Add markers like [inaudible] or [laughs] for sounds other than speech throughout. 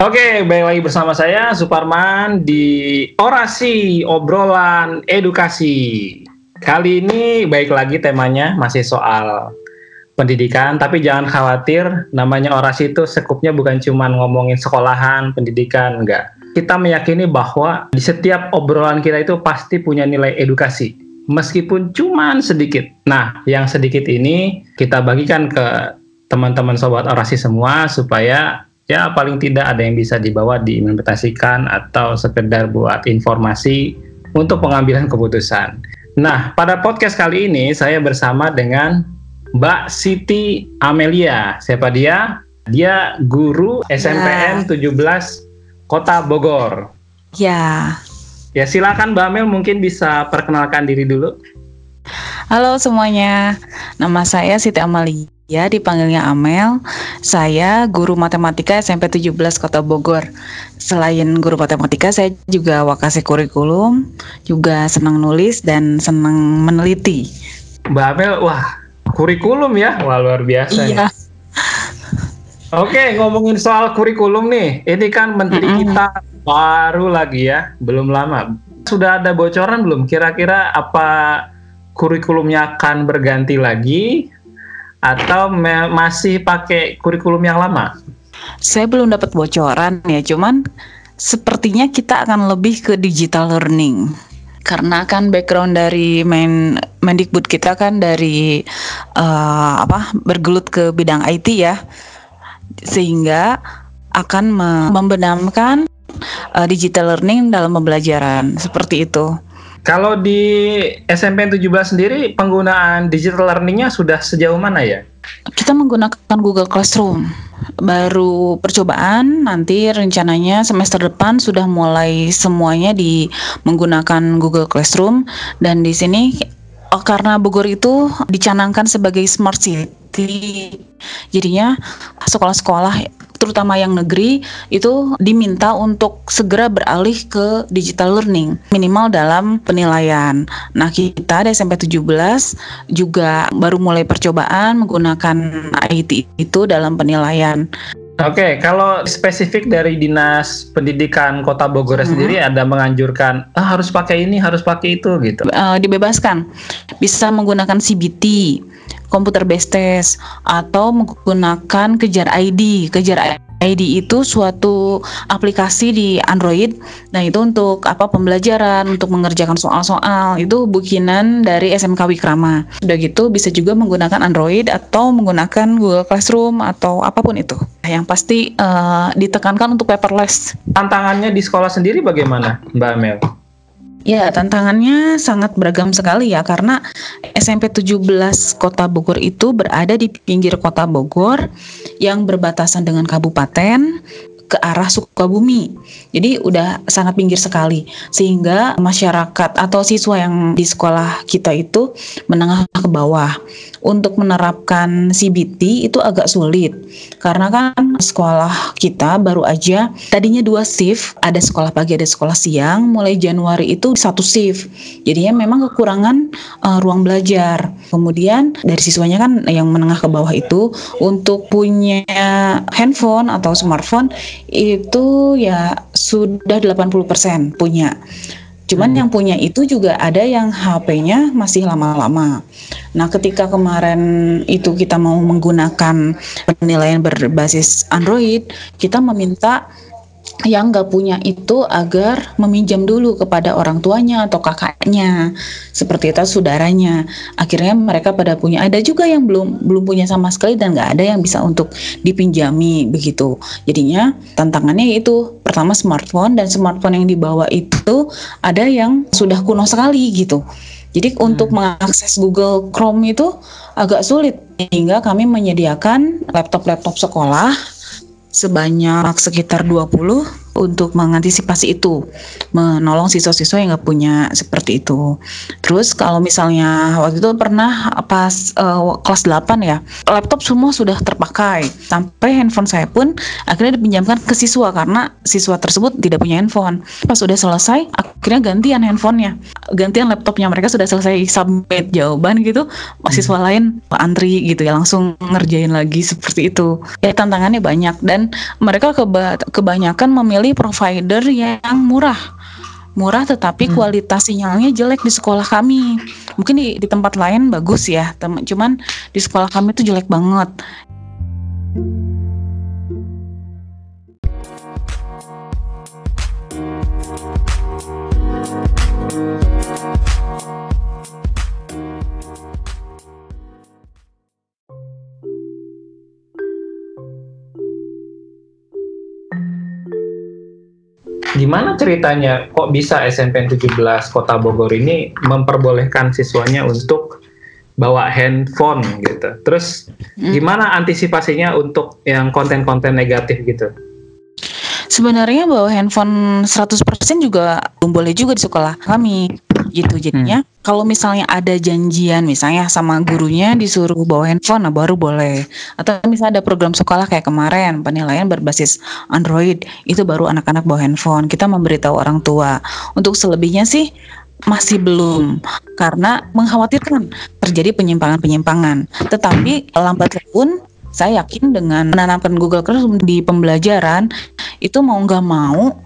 Oke, baik lagi bersama saya Suparman di Orasi Obrolan Edukasi. Kali ini baik lagi temanya masih soal pendidikan, tapi jangan khawatir, namanya orasi itu sekupnya bukan cuma ngomongin sekolahan, pendidikan, enggak. Kita meyakini bahwa di setiap obrolan kita itu pasti punya nilai edukasi, meskipun cuma sedikit. Nah, yang sedikit ini kita bagikan ke teman-teman sobat orasi semua supaya ya paling tidak ada yang bisa dibawa diimplementasikan atau sekedar buat informasi untuk pengambilan keputusan. Nah, pada podcast kali ini saya bersama dengan Mbak Siti Amelia. Siapa dia? Dia guru SMPN ya. 17 Kota Bogor. Ya. Ya, silakan Mbak Amel mungkin bisa perkenalkan diri dulu. Halo semuanya. Nama saya Siti Amelia Ya, dipanggilnya Amel. Saya guru matematika SMP 17 Kota Bogor. Selain guru matematika, saya juga wakasi kurikulum, juga senang nulis dan senang meneliti. Mbak Amel, wah, kurikulum ya? Wah, luar biasa. Iya. Ya. Oke, ngomongin soal kurikulum nih. Ini kan menteri mm -hmm. kita baru lagi ya, belum lama. Sudah ada bocoran belum? Kira-kira apa kurikulumnya akan berganti lagi atau masih pakai kurikulum yang lama? Saya belum dapat bocoran ya, cuman sepertinya kita akan lebih ke digital learning karena kan background dari main Mendikbud kita kan dari uh, apa bergelut ke bidang IT ya sehingga akan membenamkan uh, digital learning dalam pembelajaran seperti itu. Kalau di SMP 17 sendiri penggunaan digital learningnya sudah sejauh mana ya? Kita menggunakan Google Classroom. Baru percobaan, nanti rencananya semester depan sudah mulai semuanya di menggunakan Google Classroom dan di sini oh, karena Bogor itu dicanangkan sebagai smart city. Jadinya sekolah-sekolah terutama yang negeri itu diminta untuk segera beralih ke digital learning minimal dalam penilaian. Nah, kita di SMP 17 juga baru mulai percobaan menggunakan IT itu dalam penilaian. Oke, okay, kalau spesifik dari Dinas Pendidikan Kota Bogor hmm. sendiri ada menganjurkan ah, harus pakai ini, harus pakai itu gitu. Uh, dibebaskan, bisa menggunakan CBT, komputer based test, atau menggunakan Kejar ID. Kejar ID itu suatu aplikasi di Android. Nah, itu untuk apa pembelajaran, untuk mengerjakan soal-soal. Itu bukinan dari SMK Wikrama. Udah gitu bisa juga menggunakan Android atau menggunakan Google Classroom atau apa pun itu. Yang pasti uh, ditekankan untuk paperless. Tantangannya di sekolah sendiri bagaimana, Mbak Mel? Ya, tantangannya sangat beragam sekali ya karena SMP 17 Kota Bogor itu berada di pinggir Kota Bogor yang berbatasan dengan kabupaten ke arah Sukabumi. Jadi udah sangat pinggir sekali sehingga masyarakat atau siswa yang di sekolah kita itu menengah ke bawah. Untuk menerapkan CBT itu agak sulit karena kan sekolah kita baru aja tadinya dua shift, ada sekolah pagi ada sekolah siang. Mulai Januari itu satu shift. Jadinya memang kekurangan uh, ruang belajar. Kemudian dari siswanya kan yang menengah ke bawah itu untuk punya handphone atau smartphone itu ya sudah 80% punya. Cuman hmm. yang punya itu juga ada yang HP-nya masih lama-lama. Nah, ketika kemarin itu kita mau menggunakan penilaian berbasis Android, kita meminta yang nggak punya itu agar meminjam dulu kepada orang tuanya atau kakaknya seperti itu saudaranya. Akhirnya mereka pada punya ada juga yang belum belum punya sama sekali dan nggak ada yang bisa untuk dipinjami begitu. Jadinya tantangannya itu pertama smartphone dan smartphone yang dibawa itu ada yang sudah kuno sekali gitu. Jadi hmm. untuk mengakses Google Chrome itu agak sulit sehingga kami menyediakan laptop-laptop sekolah sebanyak sekitar 20 untuk mengantisipasi itu, menolong siswa-siswa yang nggak punya seperti itu. Terus kalau misalnya waktu itu pernah pas uh, kelas 8 ya, laptop semua sudah terpakai. Sampai handphone saya pun akhirnya dipinjamkan ke siswa karena siswa tersebut tidak punya handphone. Pas sudah selesai, akhirnya gantian handphonenya. Gantian laptopnya mereka sudah selesai submit jawaban gitu, mahasiswa hmm. lain antri gitu ya langsung ngerjain lagi seperti itu. Ya tantangannya banyak dan mereka keba kebanyakan memilih provider yang murah murah tetapi hmm. kualitas sinyalnya jelek di sekolah kami. Mungkin di, di tempat lain bagus ya, teman. Cuman di sekolah kami itu jelek banget. Gimana ceritanya kok bisa SMP 17 Kota Bogor ini memperbolehkan siswanya untuk bawa handphone gitu. Terus hmm. gimana antisipasinya untuk yang konten-konten negatif gitu? Sebenarnya bawa handphone 100% juga belum boleh juga di sekolah kami gitu. Jadinya hmm. kalau misalnya ada janjian misalnya sama gurunya disuruh bawa handphone nah baru boleh. Atau misalnya ada program sekolah kayak kemarin penilaian berbasis Android itu baru anak-anak bawa handphone. Kita memberitahu orang tua. Untuk selebihnya sih masih belum. Karena mengkhawatirkan terjadi penyimpangan-penyimpangan. Tetapi lambat pun saya yakin dengan menanamkan Google Classroom di pembelajaran itu mau nggak mau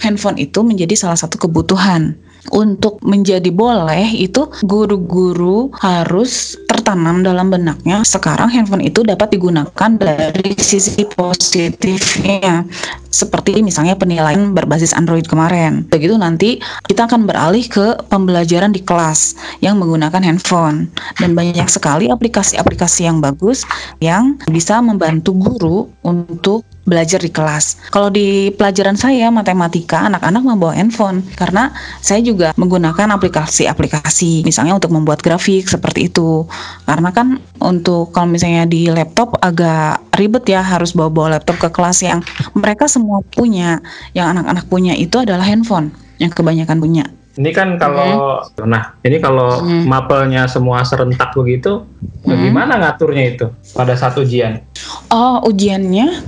handphone itu menjadi salah satu kebutuhan untuk menjadi boleh itu guru-guru harus tertanam dalam benaknya. Sekarang handphone itu dapat digunakan dari sisi positifnya. Seperti misalnya penilaian berbasis Android kemarin. Begitu nanti kita akan beralih ke pembelajaran di kelas yang menggunakan handphone. Dan banyak sekali aplikasi-aplikasi yang bagus yang bisa membantu guru untuk belajar di kelas. Kalau di pelajaran saya matematika, anak-anak membawa handphone karena saya juga menggunakan aplikasi-aplikasi, misalnya untuk membuat grafik seperti itu. Karena kan untuk kalau misalnya di laptop agak ribet ya harus bawa-bawa laptop ke kelas yang mereka semua punya, yang anak-anak punya itu adalah handphone yang kebanyakan punya. Ini kan kalau, hmm. nah ini kalau hmm. mapelnya semua serentak begitu, hmm. bagaimana ngaturnya itu pada satu ujian? Oh ujiannya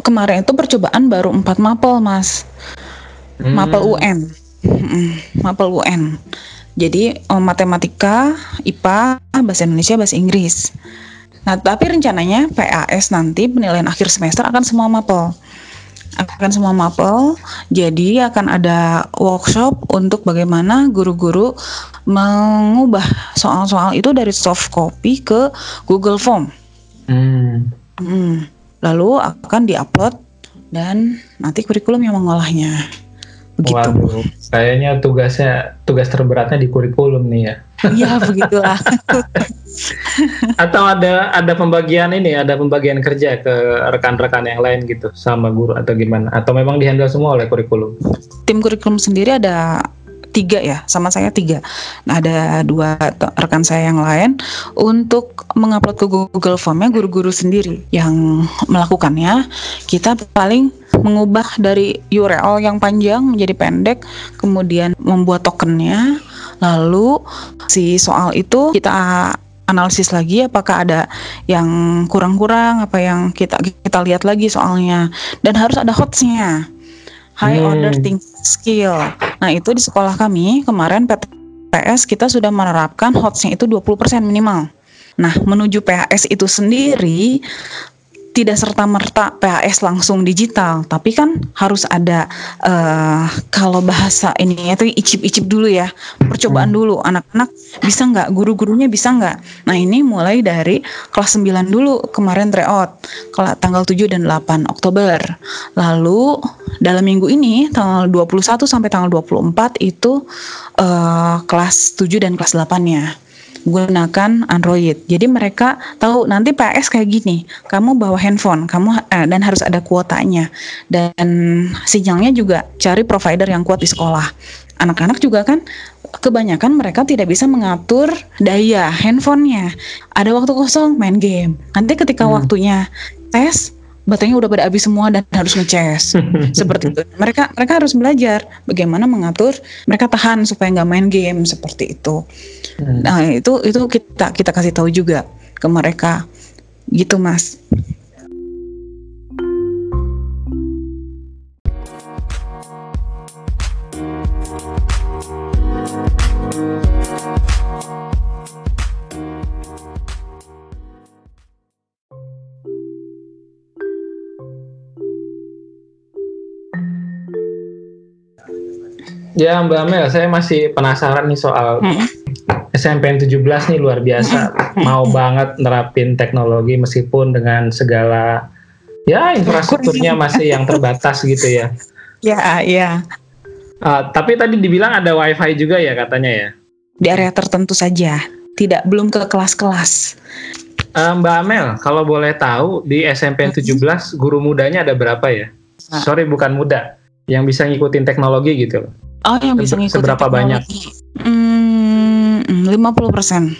kemarin itu percobaan baru empat mapel mas. Hmm. mapel UN mapel UN jadi um, matematika IPA bahasa Indonesia bahasa Inggris. Nah tapi rencananya PAS nanti penilaian akhir semester akan semua mapel. Akan semua mapel. Jadi akan ada workshop untuk bagaimana guru-guru mengubah soal-soal itu dari soft copy ke Google Form. Hmm. Hmm lalu akan diupload dan nanti kurikulum yang mengolahnya. Begitu. Waduh, kayaknya tugasnya tugas terberatnya di kurikulum nih ya. Iya, [laughs] begitulah. [laughs] atau ada ada pembagian ini, ada pembagian kerja ke rekan-rekan yang lain gitu sama guru atau gimana? Atau memang dihandle semua oleh kurikulum? Tim kurikulum sendiri ada tiga ya sama saya tiga. Nah ada dua rekan saya yang lain untuk mengupload ke Google Formnya guru-guru sendiri yang melakukannya. Kita paling mengubah dari URL yang panjang menjadi pendek kemudian membuat tokennya. Lalu si soal itu kita analisis lagi apakah ada yang kurang-kurang apa yang kita kita lihat lagi soalnya. Dan harus ada hotsnya. High hmm. order thinking skill. Nah, itu di sekolah kami kemarin PTS kita sudah menerapkan hotsnya itu 20% minimal. Nah, menuju PHS itu sendiri tidak serta merta PAS langsung digital, tapi kan harus ada uh, kalau bahasa ini itu icip-icip dulu ya, percobaan hmm. dulu anak-anak bisa nggak, guru-gurunya bisa nggak. Nah ini mulai dari kelas 9 dulu kemarin tryout, kalau tanggal 7 dan 8 Oktober. Lalu dalam minggu ini tanggal 21 sampai tanggal 24 itu uh, kelas 7 dan kelas 8-nya gunakan Android. Jadi mereka tahu nanti PS kayak gini, kamu bawa handphone, kamu eh, dan harus ada kuotanya dan sinyalnya juga cari provider yang kuat di sekolah. Anak-anak juga kan kebanyakan mereka tidak bisa mengatur daya handphonenya. Ada waktu kosong main game. Nanti ketika hmm. waktunya tes baterainya udah pada habis semua dan harus ngecas [laughs] seperti itu. Mereka mereka harus belajar bagaimana mengatur mereka tahan supaya nggak main game seperti itu. Hmm. nah itu itu kita kita kasih tahu juga ke mereka. Gitu mas Ya Mbak Mel, saya masih penasaran nih soal hmm. SMPN 17 nih luar biasa. Hmm. Mau banget nerapin teknologi meskipun dengan segala ya infrastrukturnya masih yang terbatas gitu ya. Ya, ya. Uh, tapi tadi dibilang ada wifi juga ya katanya ya? Di area tertentu saja, tidak belum ke kelas-kelas. Uh, Mbak Amel, kalau boleh tahu di SMPN 17 guru mudanya ada berapa ya? Ah. Sorry bukan muda, yang bisa ngikutin teknologi gitu. Oh, yang bisa ngikutin Seberapa banyak? Hmm, 50 persen.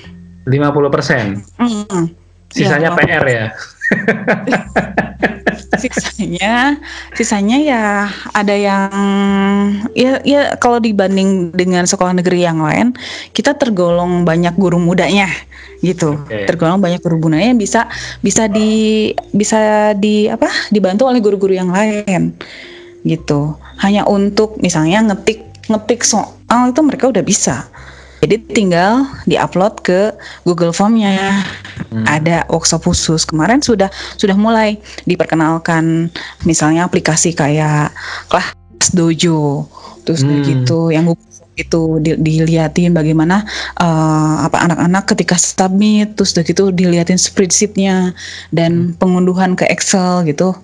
50 persen? Hmm. Sisanya ya, PR [laughs] ya? sisanya, sisanya ya ada yang ya ya kalau dibanding dengan sekolah negeri yang lain, kita tergolong banyak guru mudanya gitu. Okay. Tergolong banyak guru mudanya bisa bisa di bisa di apa? dibantu oleh guru-guru yang lain gitu. Hanya untuk misalnya ngetik ngetik soal itu mereka udah bisa. Jadi tinggal diupload ke Google Formnya. Hmm. Ada workshop khusus. Kemarin sudah sudah mulai diperkenalkan misalnya aplikasi kayak kelas dojo, terus hmm. gitu yang itu di, diliatin bagaimana uh, apa anak-anak ketika submit terus gitu diliatin spreadsheetnya dan hmm. pengunduhan ke Excel gitu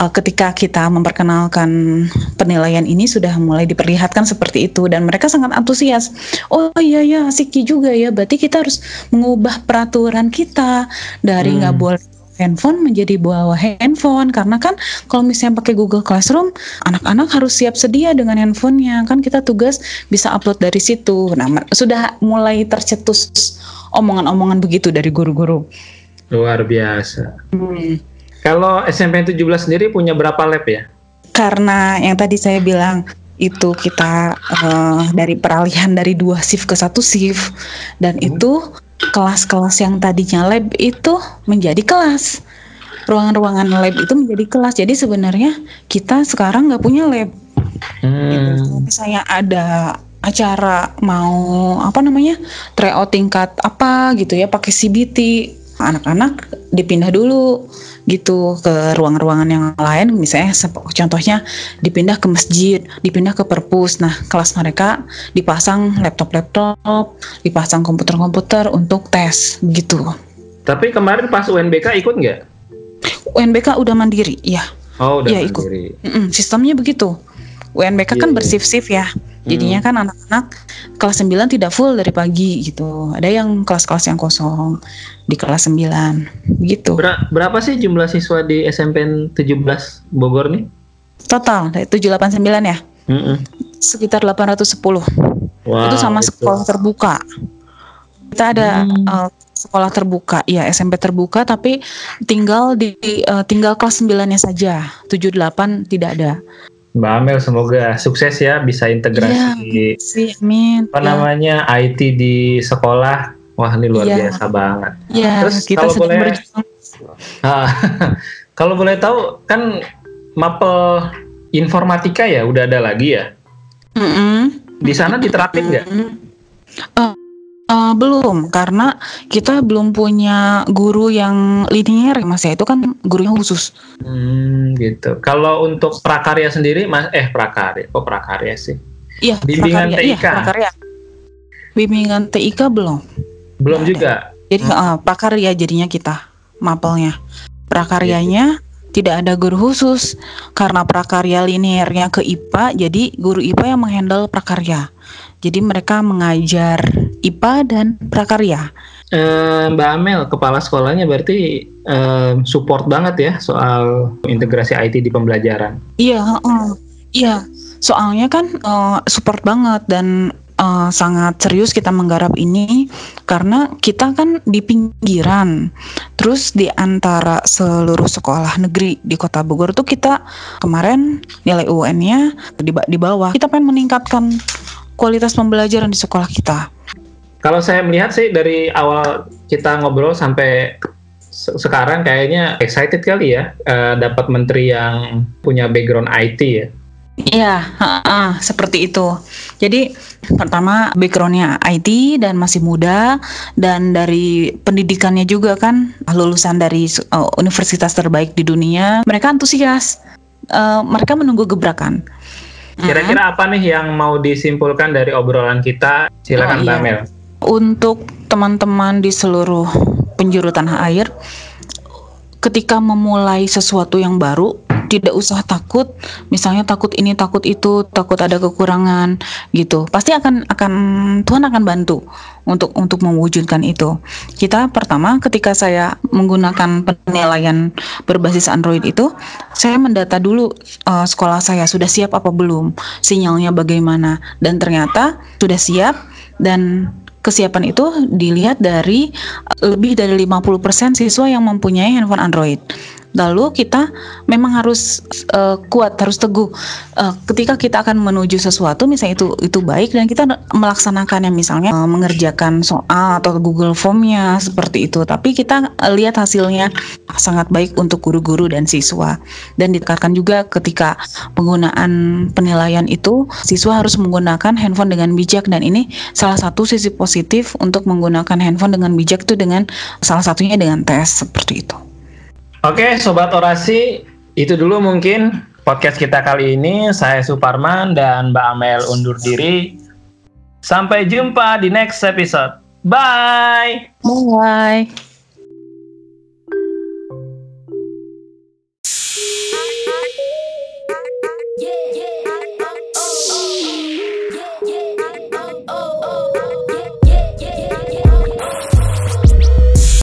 uh, ketika kita memperkenalkan penilaian ini sudah mulai diperlihatkan seperti itu dan mereka sangat antusias. Oh iya ya asik juga ya. Berarti kita harus mengubah peraturan kita dari nggak hmm. boleh handphone menjadi bawa handphone karena kan kalau misalnya pakai Google Classroom anak-anak harus siap sedia dengan handphonenya kan kita tugas bisa upload dari situ nah sudah mulai tercetus omongan-omongan begitu dari guru-guru luar biasa hmm. Kalau SMP 17 sendiri punya berapa lab ya? Karena yang tadi saya bilang itu kita uh, dari peralihan dari dua shift ke satu shift dan hmm. itu kelas-kelas yang tadinya lab itu menjadi kelas ruangan-ruangan lab itu menjadi kelas jadi sebenarnya kita sekarang nggak punya lab hmm. gitu. misalnya ada acara mau apa namanya tryout tingkat apa gitu ya pakai CBT anak-anak dipindah dulu gitu ke ruang-ruangan yang lain misalnya contohnya dipindah ke masjid dipindah ke perpus. Nah kelas mereka dipasang laptop-laptop dipasang komputer-komputer untuk tes gitu. Tapi kemarin pas UNBK ikut nggak? UNBK udah mandiri ya oh udah ya, mandiri ikut. Mm -mm, sistemnya begitu UNBK yeah, kan yeah. bersif-sif ya Jadinya hmm. kan anak-anak kelas 9 tidak full dari pagi gitu. Ada yang kelas-kelas yang kosong di kelas 9 gitu. Ber berapa sih jumlah siswa di SMPN 17 Bogor nih? Total dari 789 ya? Mm -mm. Sekitar 810. Wow, itu sama itu. sekolah terbuka. Kita ada hmm. uh, sekolah terbuka, ya SMP terbuka tapi tinggal di uh, tinggal kelas 9-nya saja. 78 tidak ada. Mbak Amel semoga sukses ya bisa integrasi ya, sih, amin. apa ya. namanya IT di sekolah. Wah ini luar ya. biasa banget. Ya, Terus kita kalau boleh uh, [laughs] [laughs] kalau boleh tahu kan mapel informatika ya udah ada lagi ya. Mm -hmm. Di sana diterapin nggak? Mm -hmm. uh, Uh, belum, karena kita belum punya guru yang linier, mas ya itu kan gurunya khusus. Hmm, gitu. Kalau untuk prakarya sendiri, mas, eh prakarya, kok prakarya sih? Iya. Bimbingan prakarya, TIK. Iya, prakarya. Bimbingan TIK belum. Belum nah, juga. Jadi hmm. uh, prakarya jadinya kita mapelnya. Prakaryanya gitu. tidak ada guru khusus karena prakarya linearnya ke IPA, jadi guru IPA yang menghandle prakarya. Jadi mereka mengajar IPA dan prakarya. Eh, Mbak Amel, kepala sekolahnya berarti eh, support banget ya soal integrasi IT di pembelajaran. Iya, uh, iya. Soalnya kan uh, support banget dan uh, sangat serius kita menggarap ini karena kita kan di pinggiran. Terus di antara seluruh sekolah negeri di Kota Bogor tuh kita kemarin nilai UN-nya di, di bawah. Kita pengen meningkatkan kualitas pembelajaran di sekolah kita. Kalau saya melihat sih dari awal kita ngobrol sampai sekarang kayaknya excited kali ya uh, dapat menteri yang punya background IT ya. Iya, uh, uh, seperti itu. Jadi pertama backgroundnya IT dan masih muda dan dari pendidikannya juga kan lulusan dari uh, universitas terbaik di dunia. Mereka antusias. Uh, mereka menunggu gebrakan. Kira-kira apa nih yang mau disimpulkan dari obrolan kita? Silakan oh, Mbak iya. Mel untuk teman-teman di seluruh penjuru tanah air ketika memulai sesuatu yang baru tidak usah takut misalnya takut ini takut itu takut ada kekurangan gitu. Pasti akan akan Tuhan akan bantu untuk untuk mewujudkan itu. Kita pertama ketika saya menggunakan penilaian berbasis Android itu saya mendata dulu uh, sekolah saya sudah siap apa belum sinyalnya bagaimana dan ternyata sudah siap dan kesiapan itu dilihat dari lebih dari 50% siswa yang mempunyai handphone Android. Lalu kita memang harus uh, kuat, harus teguh. Uh, ketika kita akan menuju sesuatu, misalnya itu itu baik dan kita melaksanakannya, misalnya uh, mengerjakan soal atau Google Formnya seperti itu. Tapi kita lihat hasilnya sangat baik untuk guru-guru dan siswa. Dan ditekankan juga ketika penggunaan penilaian itu, siswa harus menggunakan handphone dengan bijak dan ini salah satu sisi positif untuk menggunakan handphone dengan bijak itu dengan salah satunya dengan tes seperti itu. Oke, sobat orasi, itu dulu mungkin podcast kita kali ini. Saya Suparman dan Mbak Amel undur diri. Sampai jumpa di next episode. Bye. Bye.